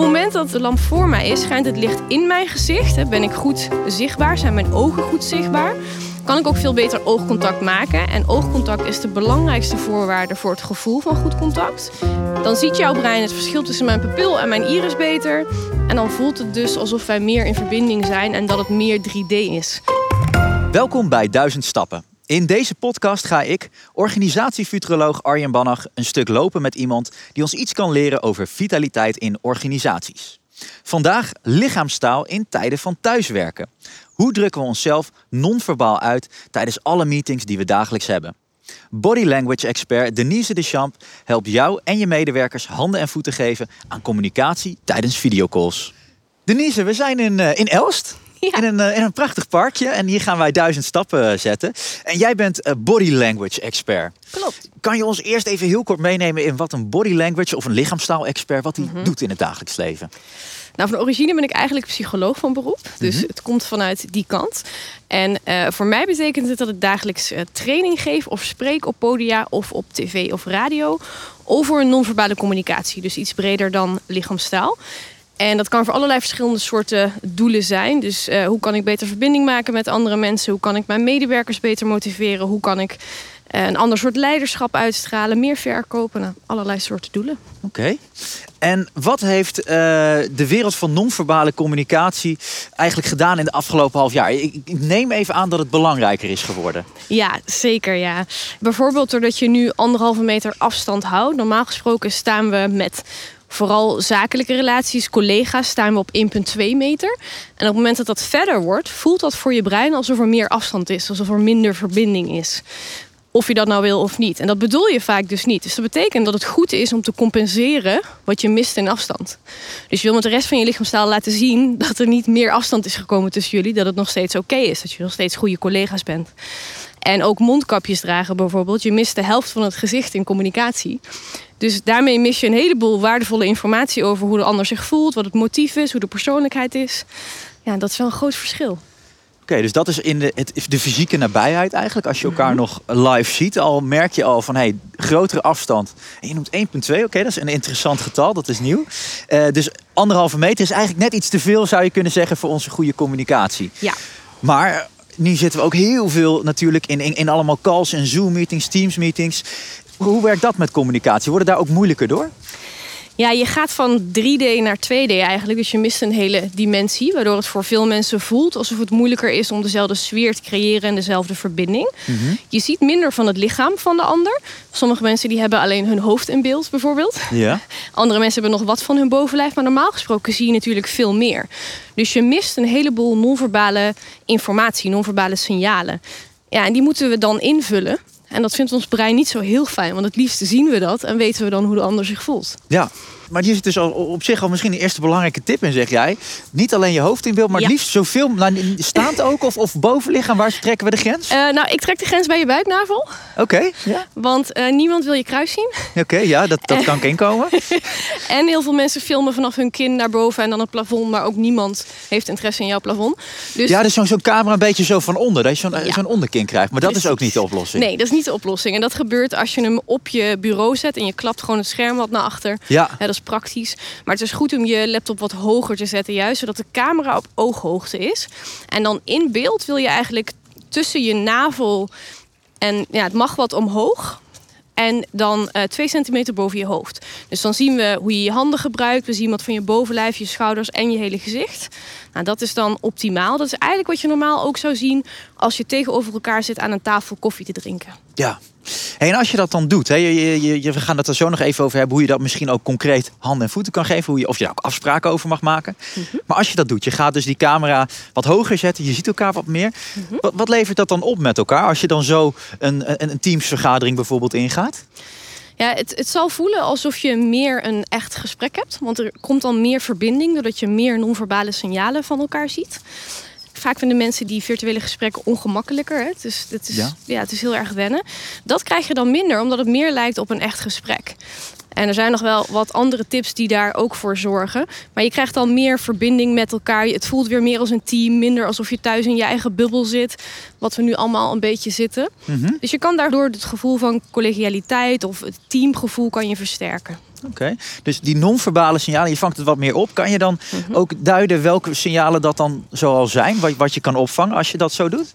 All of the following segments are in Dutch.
het moment dat de lamp voor mij is, schijnt het licht in mijn gezicht. Ben ik goed zichtbaar? Zijn mijn ogen goed zichtbaar? Kan ik ook veel beter oogcontact maken? En oogcontact is de belangrijkste voorwaarde voor het gevoel van goed contact. Dan ziet jouw brein het verschil tussen mijn pupil en mijn iris beter. En dan voelt het dus alsof wij meer in verbinding zijn en dat het meer 3D is. Welkom bij Duizend Stappen. In deze podcast ga ik, organisatiefuturoloog Arjen Bannach, een stuk lopen met iemand die ons iets kan leren over vitaliteit in organisaties. Vandaag lichaamstaal in tijden van thuiswerken. Hoe drukken we onszelf non-verbaal uit tijdens alle meetings die we dagelijks hebben? Body language expert Denise Deschamps helpt jou en je medewerkers handen en voeten geven aan communicatie tijdens videocalls. Denise, we zijn in, uh, in Elst. Ja. In, een, in een prachtig parkje en hier gaan wij duizend stappen uh, zetten. En jij bent uh, body language expert. Klopt. Kan je ons eerst even heel kort meenemen in wat een body language of een lichaamstaal expert wat hij Mhm. doet in het dagelijks leven? Nou, van origine ben ik eigenlijk psycholoog van beroep. Dus Mhm. het komt vanuit die kant. En eh, voor mij betekent het dat ik dagelijks eh, training geef of spreek op podia of op tv of radio over non-verbale communicatie. Dus iets breder dan lichaamstaal. En dat kan voor allerlei verschillende soorten doelen zijn. Dus eh, hoe kan ik beter verbinding maken met andere mensen? Hoe kan ik mijn medewerkers beter motiveren? Hoe kan ik eh, een ander soort leiderschap uitstralen? Meer verkopen? Nou, allerlei soorten doelen. Oké. En wat heeft eh, de wereld van non-verbale communicatie eigenlijk gedaan in de afgelopen half jaar? Ik, ik neem even aan dat het belangrijker is geworden. Ja, zeker ja. Bijvoorbeeld doordat je nu anderhalve meter afstand houdt. Normaal gesproken staan we met vooral zakelijke relaties, collega's, staan we op 1,2 meter. En op het moment dat dat verder wordt, voelt dat voor je brein alsof er meer afstand is, alsof er minder verbinding is. Of je dat nou wil of niet. En dat bedoel je vaak dus niet. Dus dat betekent dat het goed is om te compenseren wat je mist in afstand. Dus je wil met de rest van je lichaamstaal laten zien dat er niet meer afstand is gekomen tussen jullie. Dat het nog steeds oké is. Dat je nog steeds goede collega's bent. En ook mondkapjes dragen bijvoorbeeld. Je mist de helft van het gezicht in communicatie. Dus daarmee mis je een heleboel waardevolle informatie over hoe de ander zich voelt, wat het motief is, hoe de persoonlijkheid is. Ja, dat is wel een groot verschil. Oké, dus dat is in de, het, de fysieke nabijheid eigenlijk. Als je elkaar nog live ziet, al merk je al van hey, grotere afstand. En je noemt 1,2, oké, dat is een interessant getal, dat is nieuw. Eh, dus anderhalve meter is eigenlijk net iets te veel, zou je kunnen zeggen, voor onze goede communicatie. Ja. Maar nu zitten we ook heel veel natuurlijk in, in, in allemaal calls en Zoom-meetings, Teams-meetings. Hoe werkt dat met communicatie? Wordt het daar ook moeilijker door? Ja, je gaat van 3D naar 2D eigenlijk. Dus je mist een hele dimensie. Waardoor het voor veel mensen voelt alsof het moeilijker is om dezelfde sfeer te creëren en dezelfde verbinding. Je ziet minder van het lichaam van de ander. Sommige mensen die hebben alleen hun hoofd in beeld bijvoorbeeld. Ja. Andere mensen hebben nog wat van hun bovenlijf. Maar normaal gesproken zie je natuurlijk veel meer. Dus je mist een heleboel non-verbale informatie, non-verbale signalen. Ja, en die moeten we dan invullen. En dat vindt ons brein niet zo heel fijn. Want het liefst zien we dat en weten we dan hoe de ander zich voelt. Ja, maar hier zit dus al op zich al misschien een eerste belangrijke tip in, zeg jij. Niet alleen je hoofd in beeld, maar Ja. liefst zoveel. Nou, staand ook of, of bovenlichaam, waar trekken we de grens? Eh, nou, ik trek de grens bij je buiknavel. Oké, ja. Want eh, niemand wil je kruis zien. Oké, ja, dat, dat kan ik inkomen. En heel veel mensen filmen vanaf hun kin naar boven en dan het plafond. Maar ook niemand heeft interesse in jouw plafond. Dus Ja, dus zo'n zo'n camera een beetje zo van onder, dat je zo'n Ja. zo'n onderkin krijgt. Maar dat is ook niet de oplossing. nee, dat is niet de oplossing. En dat gebeurt als je hem op je bureau zet en je klapt gewoon het scherm wat naar achter. Ja, Ja, dat is praktisch. Maar het is goed om je laptop wat hoger te zetten, juist zodat de camera op ooghoogte is. En dan in beeld wil je eigenlijk tussen je navel en ja, het mag wat omhoog. En dan eh 2 centimeter boven je hoofd. Dus dan zien we hoe je je handen gebruikt. We zien wat van je bovenlijf, je schouders en je hele gezicht. Nou, dat is dan optimaal. Dat is eigenlijk wat je normaal ook zou zien als je tegenover elkaar zit aan een tafel koffie te drinken. ja. Hey, en als je dat dan doet, hè, je, je, je, we gaan het er zo nog even over hebben, hoe je dat misschien ook concreet handen en voeten kan geven, hoe je, of je daar ook afspraken over mag maken. Maar als je dat doet, je gaat dus die camera wat hoger zetten, je ziet elkaar wat meer. wat, wat levert dat dan op met elkaar als je dan zo een, een, een teamsvergadering bijvoorbeeld ingaat? Ja, het, het zal voelen alsof je meer een echt gesprek hebt. Want er komt dan meer verbinding doordat je meer non-verbale signalen van elkaar ziet. Vaak vinden mensen die virtuele gesprekken ongemakkelijker. Hè? Dus het is, Ja. ja. het is heel erg wennen. Dat krijg je dan minder, omdat het meer lijkt op een echt gesprek. En er zijn nog wel wat andere tips die daar ook voor zorgen. Maar je krijgt dan meer verbinding met elkaar. Het voelt weer meer als een team, minder alsof je thuis in je eigen bubbel zit. Wat we nu allemaal een beetje zitten. Mhm. Dus je kan daardoor het gevoel van collegialiteit of het teamgevoel kan je versterken. Oké, dus die non-verbale signalen, je vangt het wat meer op. Kan je dan Mhm. ook duiden welke signalen dat dan zoal zijn? Wat, wat je kan opvangen als je dat zo doet?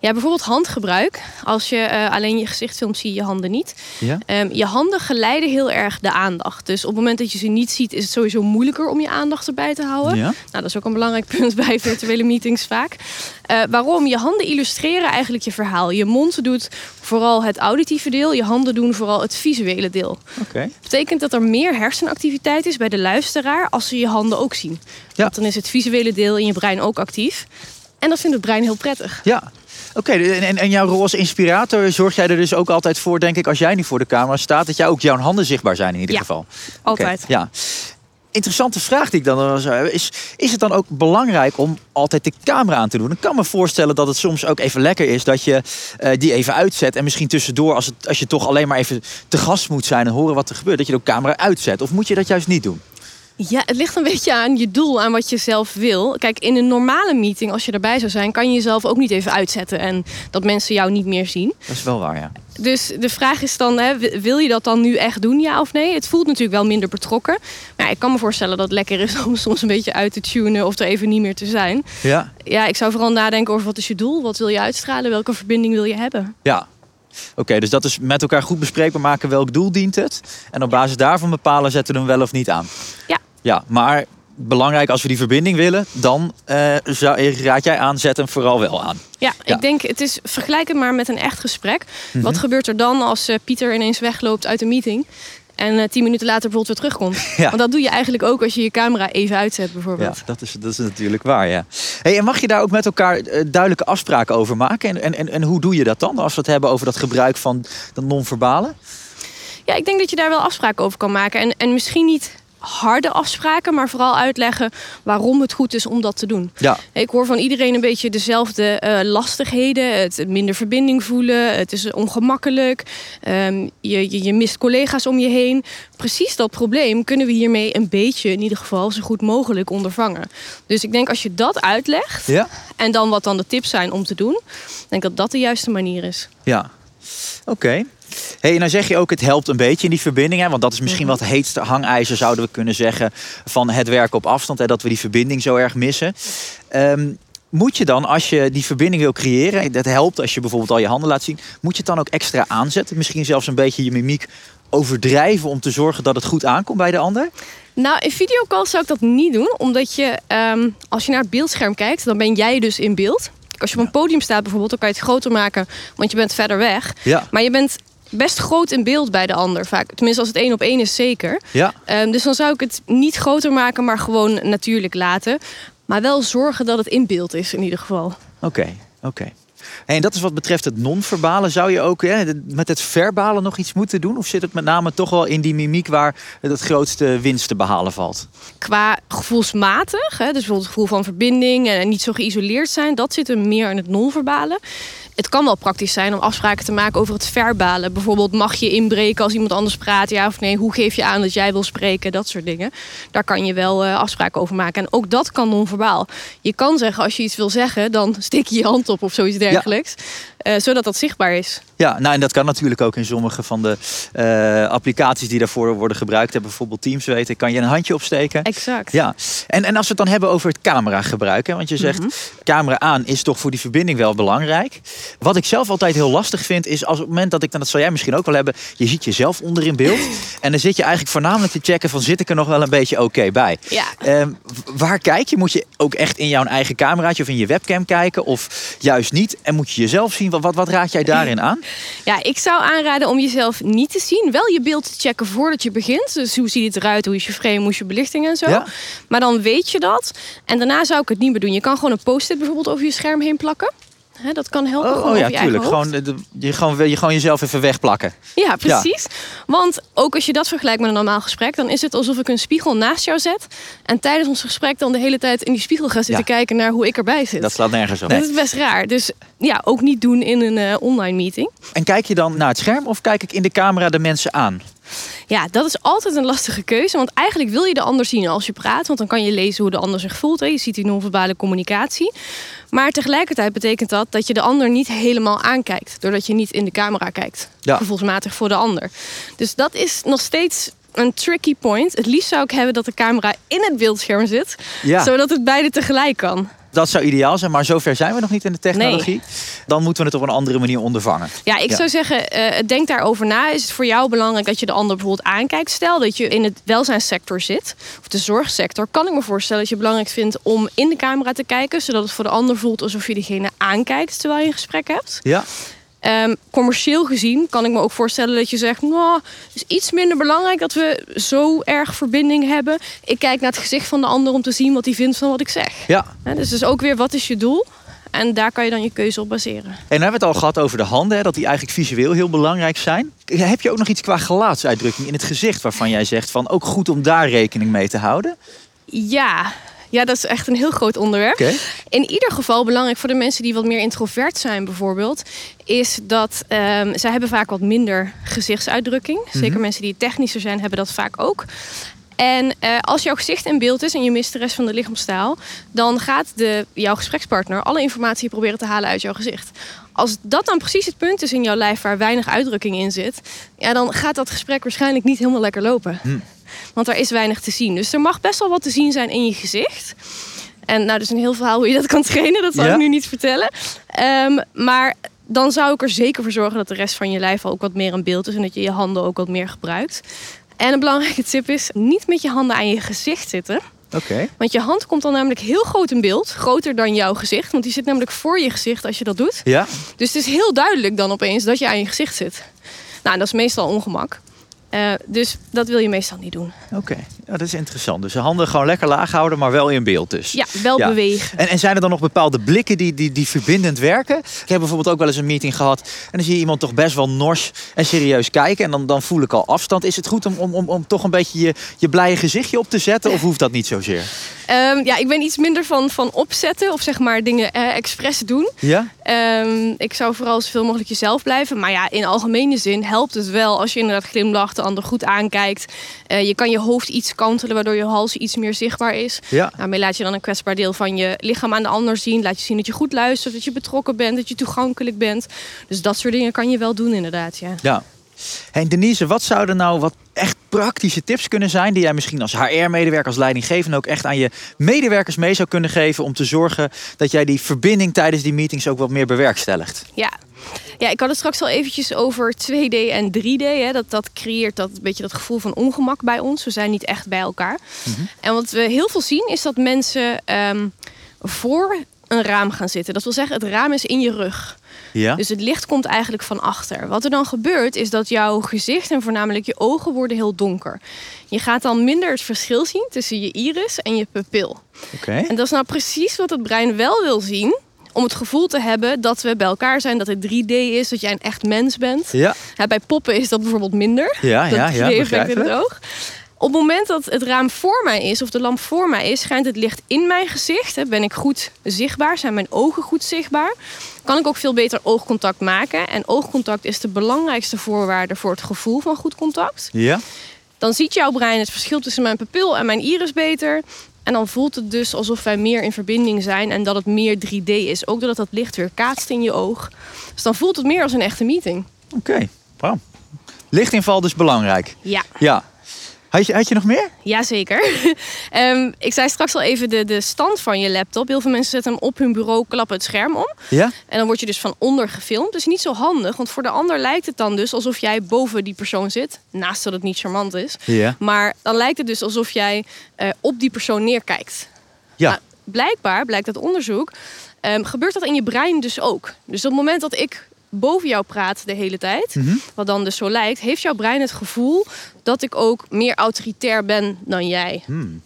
Ja, bijvoorbeeld handgebruik. Als je eh, alleen je gezicht filmt, zie je je handen niet. Ja. Ehm, je handen geleiden heel erg de aandacht. Dus op het moment dat je ze niet ziet, is het sowieso moeilijker om je aandacht erbij te houden. Ja. Nou, dat is ook een belangrijk punt bij virtuele meetings vaak. Eh, waarom? Je handen illustreren eigenlijk je verhaal. Je mond doet vooral het auditieve deel, je handen doen vooral het visuele deel. Oké. Dat betekent dat er meer hersenactiviteit is bij de luisteraar als ze je handen ook zien. Ja. Want dan is het visuele deel in je brein ook actief. En dat vindt het brein heel prettig. Ja. Oké, en, en- jouw rol als inspirator zorg jij er dus ook altijd voor, denk ik, als jij nu voor de camera staat, dat jij ook jouw handen zichtbaar zijn in ieder Ja, geval. Altijd. Ja. Interessante vraag die ik dan wel zou hebben. Is, is het dan ook belangrijk om altijd de camera aan te doen? Ik kan me voorstellen dat het soms ook even lekker is dat je eh, die even uitzet. En misschien tussendoor, als, het, als je toch alleen maar even te gast moet zijn en horen wat er gebeurt, dat je de camera uitzet. Of moet je dat juist niet doen? Ja, het ligt een beetje aan je doel, aan wat je zelf wil. Kijk, in een normale meeting, als je erbij zou zijn, kan je jezelf ook niet even uitzetten en dat mensen jou niet meer zien. Dat is wel waar, ja. Dus de vraag is dan, hè, wi- wil je dat dan nu echt doen, ja of nee? Het voelt natuurlijk wel minder betrokken. Maar ja, ik kan me voorstellen dat het lekker is om soms een beetje uit te tunen of er even niet meer te zijn. Ja, Ja, ik zou vooral nadenken over wat is je doel? Wat wil je uitstralen? Welke verbinding wil je hebben? ja. Oké, dus dat is met elkaar goed bespreekbaar maken welk doel dient het. En op basis daarvan bepalen zetten we hem wel of niet aan. Ja. Ja, maar belangrijk als we die verbinding willen, dan eh, zou, raad jij aan, zet hem vooral wel aan. Ja, Ja. ik denk, het is vergelijk het maar met een echt gesprek. Mhm. Wat gebeurt er dan als eh, Pieter ineens wegloopt uit een meeting en eh, tien minuten later bijvoorbeeld weer terugkomt? Ja. Want dat doe je eigenlijk ook als je je camera even uitzet Ja, bijvoorbeeld. dat is, dat is natuurlijk waar, ja. Hey, en mag je daar ook met elkaar duidelijke afspraken over maken? En, en, en, en hoe doe je dat dan, als we het hebben over dat gebruik van dat non-verbale? Ja, ik denk dat je daar wel afspraken over kan maken. En, en misschien niet harde afspraken, maar vooral uitleggen waarom het goed is om dat te doen. Ja, Ik hoor van iedereen een beetje dezelfde eh, lastigheden. Het minder verbinding voelen, het is ongemakkelijk. Ehm, je, je, je mist collega's om je heen. Precies dat probleem kunnen we hiermee een beetje, in ieder geval, zo goed mogelijk ondervangen. Dus ik denk als je dat uitlegt ja, en dan wat dan de tips zijn om te doen, denk ik dat dat de juiste manier is. ja. Oké. Hey, nou zeg je ook, het helpt een beetje in die verbinding. Hè? Want dat is misschien Mhm. wat het heetste hangijzer, zouden we kunnen zeggen, van het werken op afstand. Hè? Dat we die verbinding zo erg missen. Ehm, moet je dan, als je die verbinding wil creëren, dat helpt als je bijvoorbeeld al je handen laat zien, moet je het dan ook extra aanzetten? Misschien zelfs een beetje je mimiek overdrijven om te zorgen dat het goed aankomt bij de ander? Nou, in videocalls zou ik dat niet doen, omdat je, ehm, als je naar het beeldscherm kijkt, dan ben jij dus in beeld. Als je op een podium staat bijvoorbeeld, dan kan je het groter maken, want je bent verder weg. Ja. Maar je bent best groot in beeld bij de ander vaak. Tenminste, als het één op één is, zeker. Ja, Ehm, dus dan zou ik het niet groter maken, maar gewoon natuurlijk laten. Maar wel zorgen dat het in beeld is in ieder geval. oké, oké. En dat is wat betreft het non-verbale. Zou je ook hè, met het verbale nog iets moeten doen? Of zit het met name toch wel in die mimiek waar het grootste winst te behalen valt? Qua gevoelsmatig, hè, dus bijvoorbeeld het gevoel van verbinding en niet zo geïsoleerd zijn, dat zit er meer in het non-verbale. Het kan wel praktisch zijn om afspraken te maken over het verbale. Bijvoorbeeld mag je inbreken als iemand anders praat, ja of nee? Hoe geef je aan dat jij wil spreken? Dat soort dingen. Daar kan je wel eh, afspraken over maken. En ook dat kan non-verbaal. Je kan zeggen als je iets wil zeggen, dan steek je je hand op of zoiets dergelijks dagelijks. Eh, zodat dat zichtbaar is. Ja, nou en dat kan natuurlijk ook in sommige van de eh, applicaties die daarvoor worden gebruikt. Bijvoorbeeld Teams weten, kan je een handje opsteken. Exact. Ja, en, en als we het dan hebben over het cameragebruik. Hè, want je zegt, Mhm. camera aan is toch voor die verbinding wel belangrijk. Wat ik zelf altijd heel lastig vind, is als op het moment dat ik, en dat zal jij misschien ook wel hebben, je ziet jezelf onder in beeld. en dan zit je eigenlijk voornamelijk te checken van, zit ik er nog wel een beetje oké bij? Ja. Ehm, waar kijk je? Moet je ook echt in jouw eigen cameraatje of in je webcam kijken? Of juist niet? En moet je jezelf zien? Wat, wat, wat raad jij daarin aan? Ja, ik zou aanraden om jezelf niet te zien. Wel je beeld te checken voordat je begint. Dus hoe ziet het eruit? Hoe is je frame? Hoe is je belichting en zo? Ja. Maar dan weet je dat. En daarna zou ik het niet meer doen. Je kan gewoon een post-it bijvoorbeeld over je scherm heen plakken. Hè, dat kan helpen. Oh, gewoon oh ja, tuurlijk. Gewoon, de- de- je, gewoon, je gewoon jezelf even wegplakken. Ja, precies. Want ook als je dat vergelijkt met een normaal gesprek, dan is het alsof ik een spiegel naast jou zet. En tijdens ons gesprek dan de hele tijd in die spiegel ga zitten Ja. kijken naar hoe ik erbij zit. Dat slaat nergens op. Dat is best raar. Dus ja, ook niet doen in een eh, online meeting. En kijk je dan naar het scherm of kijk ik in de camera de mensen aan? Ja, dat is altijd een lastige keuze. Want eigenlijk wil je de ander zien als je praat. Want dan kan je lezen hoe de ander zich voelt. Hè. Je ziet die non-verbale communicatie. Maar tegelijkertijd betekent dat dat je de ander niet helemaal aankijkt. Doordat je niet in de camera kijkt. Ja. Gevoelsmatig voor de ander. Dus dat is nog steeds een tricky point. Het liefst zou ik hebben dat de camera in het beeldscherm zit, Ja. zodat het beide tegelijk kan. Dat zou ideaal zijn, maar zover zijn we nog niet in de technologie. Dan moeten we het op een andere manier ondervangen. Ja, ik Ja. zou zeggen, eh, denk daarover na. Is het voor jou belangrijk dat je de ander bijvoorbeeld aankijkt? Stel dat je in het welzijnssector zit, of de zorgsector, kan ik me voorstellen dat je het belangrijk vindt om in de camera te kijken, zodat het voor de ander voelt alsof je diegene aankijkt terwijl je een gesprek hebt. Ja, Ehm, commercieel gezien kan ik me ook voorstellen dat je zegt, nou, het is iets minder belangrijk dat we zo erg verbinding hebben. Ik kijk naar het gezicht van de ander om te zien wat hij vindt van wat ik zeg. ja. Hè, dus dus ook weer, wat is je doel? En daar kan je dan je keuze op baseren. En hebben we het al gehad over de handen, hè, dat die eigenlijk visueel heel belangrijk zijn. Heb je ook nog iets qua gelaatsuitdrukking in het gezicht waarvan jij zegt van ook goed om daar rekening mee te houden? Ja, ja, dat is echt een heel groot onderwerp. In ieder geval belangrijk voor de mensen die wat meer introvert zijn bijvoorbeeld... is dat ehm, zij hebben vaak wat minder gezichtsuitdrukking. Zeker mensen die technischer zijn hebben dat vaak ook. En eh, als jouw gezicht in beeld is en je mist de rest van de lichaamstaal... dan gaat de, jouw gesprekspartner alle informatie proberen te halen uit jouw gezicht. Als dat dan precies het punt is in jouw lijf waar weinig uitdrukking in zit... Ja, dan gaat dat gesprek waarschijnlijk niet helemaal lekker lopen. Want er is weinig te zien. Dus er mag best wel wat te zien zijn in je gezicht. En nou, is een heel verhaal hoe je dat kan trainen. Dat zal Ja. ik nu niet vertellen. Ehm, maar dan zou ik er zeker voor zorgen dat de rest van je lijf ook wat meer in beeld is. En dat je je handen ook wat meer gebruikt. En een belangrijke tip is niet met je handen aan je gezicht zitten. Oké. Want je hand komt dan namelijk heel groot in beeld. Groter dan jouw gezicht. Want die zit namelijk voor je gezicht als je dat doet. Ja, Dus het is heel duidelijk dan opeens dat je aan je gezicht zit. Nou, dat is meestal ongemak. Eh, dus dat wil je meestal niet doen. oké. Ja, dat is interessant. Dus de handen gewoon lekker laag houden, maar wel in beeld dus. Ja, wel Ja. bewegen. En, en zijn er dan nog bepaalde blikken die, die, die verbindend werken? Ik heb bijvoorbeeld ook wel eens een meeting gehad. En dan zie je iemand toch best wel nors en serieus kijken. En dan, dan voel ik al afstand. Is het goed om, om, om, om toch een beetje je, je blije gezichtje op te zetten? Of hoeft dat niet zozeer? Ehm, ja, ik ben iets minder van, van opzetten of zeg maar dingen eh, expres doen. Ja? Ehm, ik zou vooral zoveel mogelijk jezelf blijven. Maar ja, in algemene zin helpt het wel als je inderdaad glimlacht, de ander goed aankijkt. Eh, je kan je hoofd iets kantelen, waardoor je hals iets meer zichtbaar is. Ja. Daarmee laat je dan een kwetsbaar deel van je lichaam aan de ander zien. Laat je zien dat je goed luistert, dat je betrokken bent, dat je toegankelijk bent. Dus dat soort dingen kan je wel doen inderdaad, ja. Ja. Hey Denise, wat zouden nou wat echt praktische tips kunnen zijn... die jij misschien als HR-medewerker, als leidinggevende... ook echt aan je medewerkers mee zou kunnen geven... om te zorgen dat jij die verbinding tijdens die meetings ook wat meer bewerkstelligt? Ja. Ja, ik had het straks al eventjes over 2D en 3D. Hè. Dat, dat creëert dat een beetje dat gevoel van ongemak bij ons. We zijn niet echt bij elkaar. En wat we heel veel zien is dat mensen ehm, voor een raam gaan zitten. Dat wil zeggen, het raam is in je rug. Ja? Dus het licht komt eigenlijk van achter. Wat er dan gebeurt is dat jouw gezicht en voornamelijk je ogen worden heel donker. Je gaat dan minder het verschil zien tussen je iris en je pupil. Oké. En dat is nou precies wat het brein wel wil zien. Om het gevoel te hebben dat we bij elkaar zijn, dat het 3D is, dat jij een echt mens bent. Ja, Ja, bij poppen is dat bijvoorbeeld minder. ja, dat ja, ja 3D-effect in het oog. Op het moment dat het raam voor mij is, of de lamp voor mij is, schijnt het licht in mijn gezicht. Hè, ben ik goed zichtbaar, zijn mijn ogen goed zichtbaar. Kan ik ook veel beter oogcontact maken. En oogcontact is de belangrijkste voorwaarde voor het gevoel van goed contact. Ja, Dan ziet jouw brein het verschil tussen mijn pupil en mijn iris beter. En dan voelt het dus alsof wij meer in verbinding zijn en dat het meer 3D is. Ook doordat dat licht weer kaatst in je oog. Dus dan voelt het meer als een echte meeting. oké. Wauw. Lichtinval dus belangrijk. Ja, Ja. Had je, had je nog meer? jazeker. Ehm ik zei straks al even de, de stand van je laptop. Heel veel mensen zetten hem op hun bureau, klappen het scherm om. Ja? En dan word je dus van onder gefilmd. Dat is niet zo handig, want voor de ander lijkt het dan dus alsof jij boven die persoon zit. Naast dat het niet charmant is. Ja. Maar dan lijkt het dus alsof jij eh, op die persoon neerkijkt. Ja. Nou, blijkbaar, blijkt uit onderzoek, ehm, gebeurt dat in je brein dus ook. Dus op het moment dat ik boven jou praat de hele tijd, Mhm. wat dan dus zo lijkt, heeft jouw brein het gevoel dat ik ook meer autoritair ben dan jij. Hmm.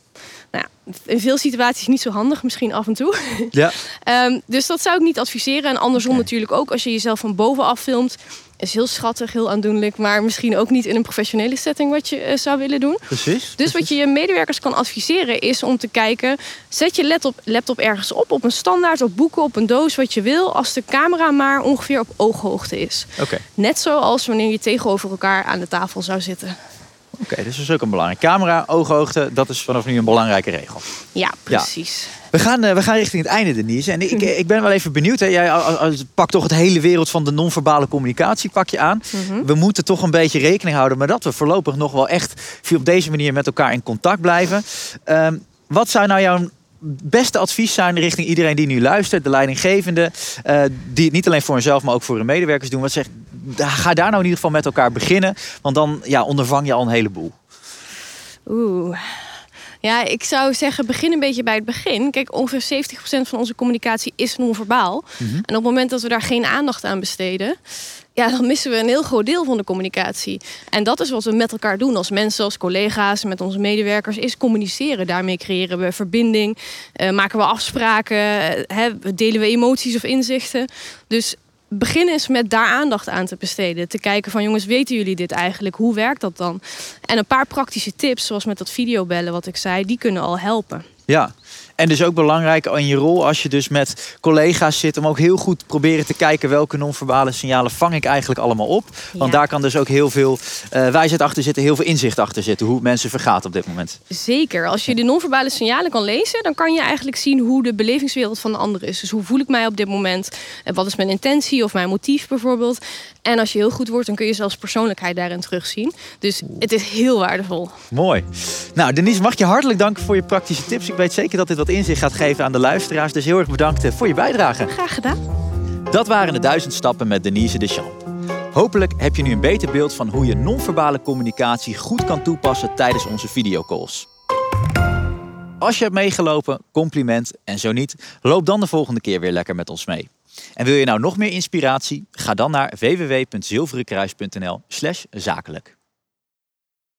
Nou, in veel situaties niet zo handig, misschien af en toe. Ja. Ehm, dus dat zou ik niet adviseren. En andersom natuurlijk ook, als je jezelf van bovenaf filmt, is heel schattig, heel aandoenlijk, maar misschien ook niet in een professionele setting wat je eh, zou willen doen. Precies. Dus wat je je medewerkers kan adviseren is om te kijken... zet je laptop, laptop ergens op, op een standaard, op boeken, op een doos, wat je wil... als de camera maar ongeveer op ooghoogte is. Oké. Net zoals wanneer je tegenover elkaar aan de tafel zou zitten. Oké, dus dat is ook een belangrijk. Camera, ooghoogte, dat is vanaf nu een belangrijke regel. Ja, precies. We gaan, uh, we gaan richting het einde, Denise. En ik, ik ben wel even benieuwd. Hè. Jij pakt toch het hele wereld van de non-verbale communicatie pak je aan. Mhm. We moeten toch een beetje rekening houden met dat we voorlopig nog wel echt op deze manier met elkaar in contact blijven. Ehm, wat zou nou jouw beste advies zijn richting iedereen die nu luistert, de leidinggevende, uh, die het niet alleen voor hunzelf, maar ook voor hun medewerkers doen. Wat zegt, ga daar nou in ieder geval met elkaar beginnen, want dan ja, ondervang je al een heleboel. Oeh. Ja, ik zou zeggen, begin een beetje bij het begin. Kijk, ongeveer 70% van onze communicatie is non-verbaal. Mhm. En op het moment dat we daar geen aandacht aan besteden, ja, dan missen we een heel groot deel van de communicatie. En dat is wat we met elkaar doen als mensen, als collega's, met onze medewerkers, is communiceren. Daarmee creëren we verbinding, eh, maken we afspraken, eh, hè, delen we emoties of inzichten. Dus begin eens met daar aandacht aan te besteden. Te kijken van jongens, weten jullie dit eigenlijk? Hoe werkt dat dan? En een paar praktische tips, zoals met dat videobellen wat ik zei, die kunnen al helpen. Ja, en dus ook belangrijk in je rol als je dus met collega's zit... om ook heel goed proberen te kijken welke non-verbale signalen vang ik eigenlijk allemaal op. Want Ja. daar kan dus ook heel veel eh, wijsheid achter zitten, heel veel inzicht achter zitten... hoe mensen vergaat op dit moment. Zeker. Als je de non-verbale signalen kan lezen, dan kan je eigenlijk zien hoe de belevingswereld van de ander is. Dus hoe voel ik mij op dit moment? En Wat is mijn intentie of mijn motief bijvoorbeeld? En als je heel goed wordt, dan kun je zelfs persoonlijkheid daarin terugzien. Dus het is heel waardevol. Mooi. Nou, Denise, mag je hartelijk danken voor je praktische tips. Ik weet zeker dat dit wat inzicht gaat geven aan de luisteraars. Dus heel erg bedankt eh, voor je bijdrage. Graag gedaan. Dat waren de duizend stappen met Denise Deschamps. Hopelijk heb je nu een beter beeld van hoe je non-verbale communicatie goed kan toepassen tijdens onze videocalls. Als je hebt meegelopen, compliment. En zo niet, loop dan de volgende keer weer lekker met ons mee. En wil je nou nog meer inspiratie? Ga dan naar www.zilverenkruis.nl/zakelijk.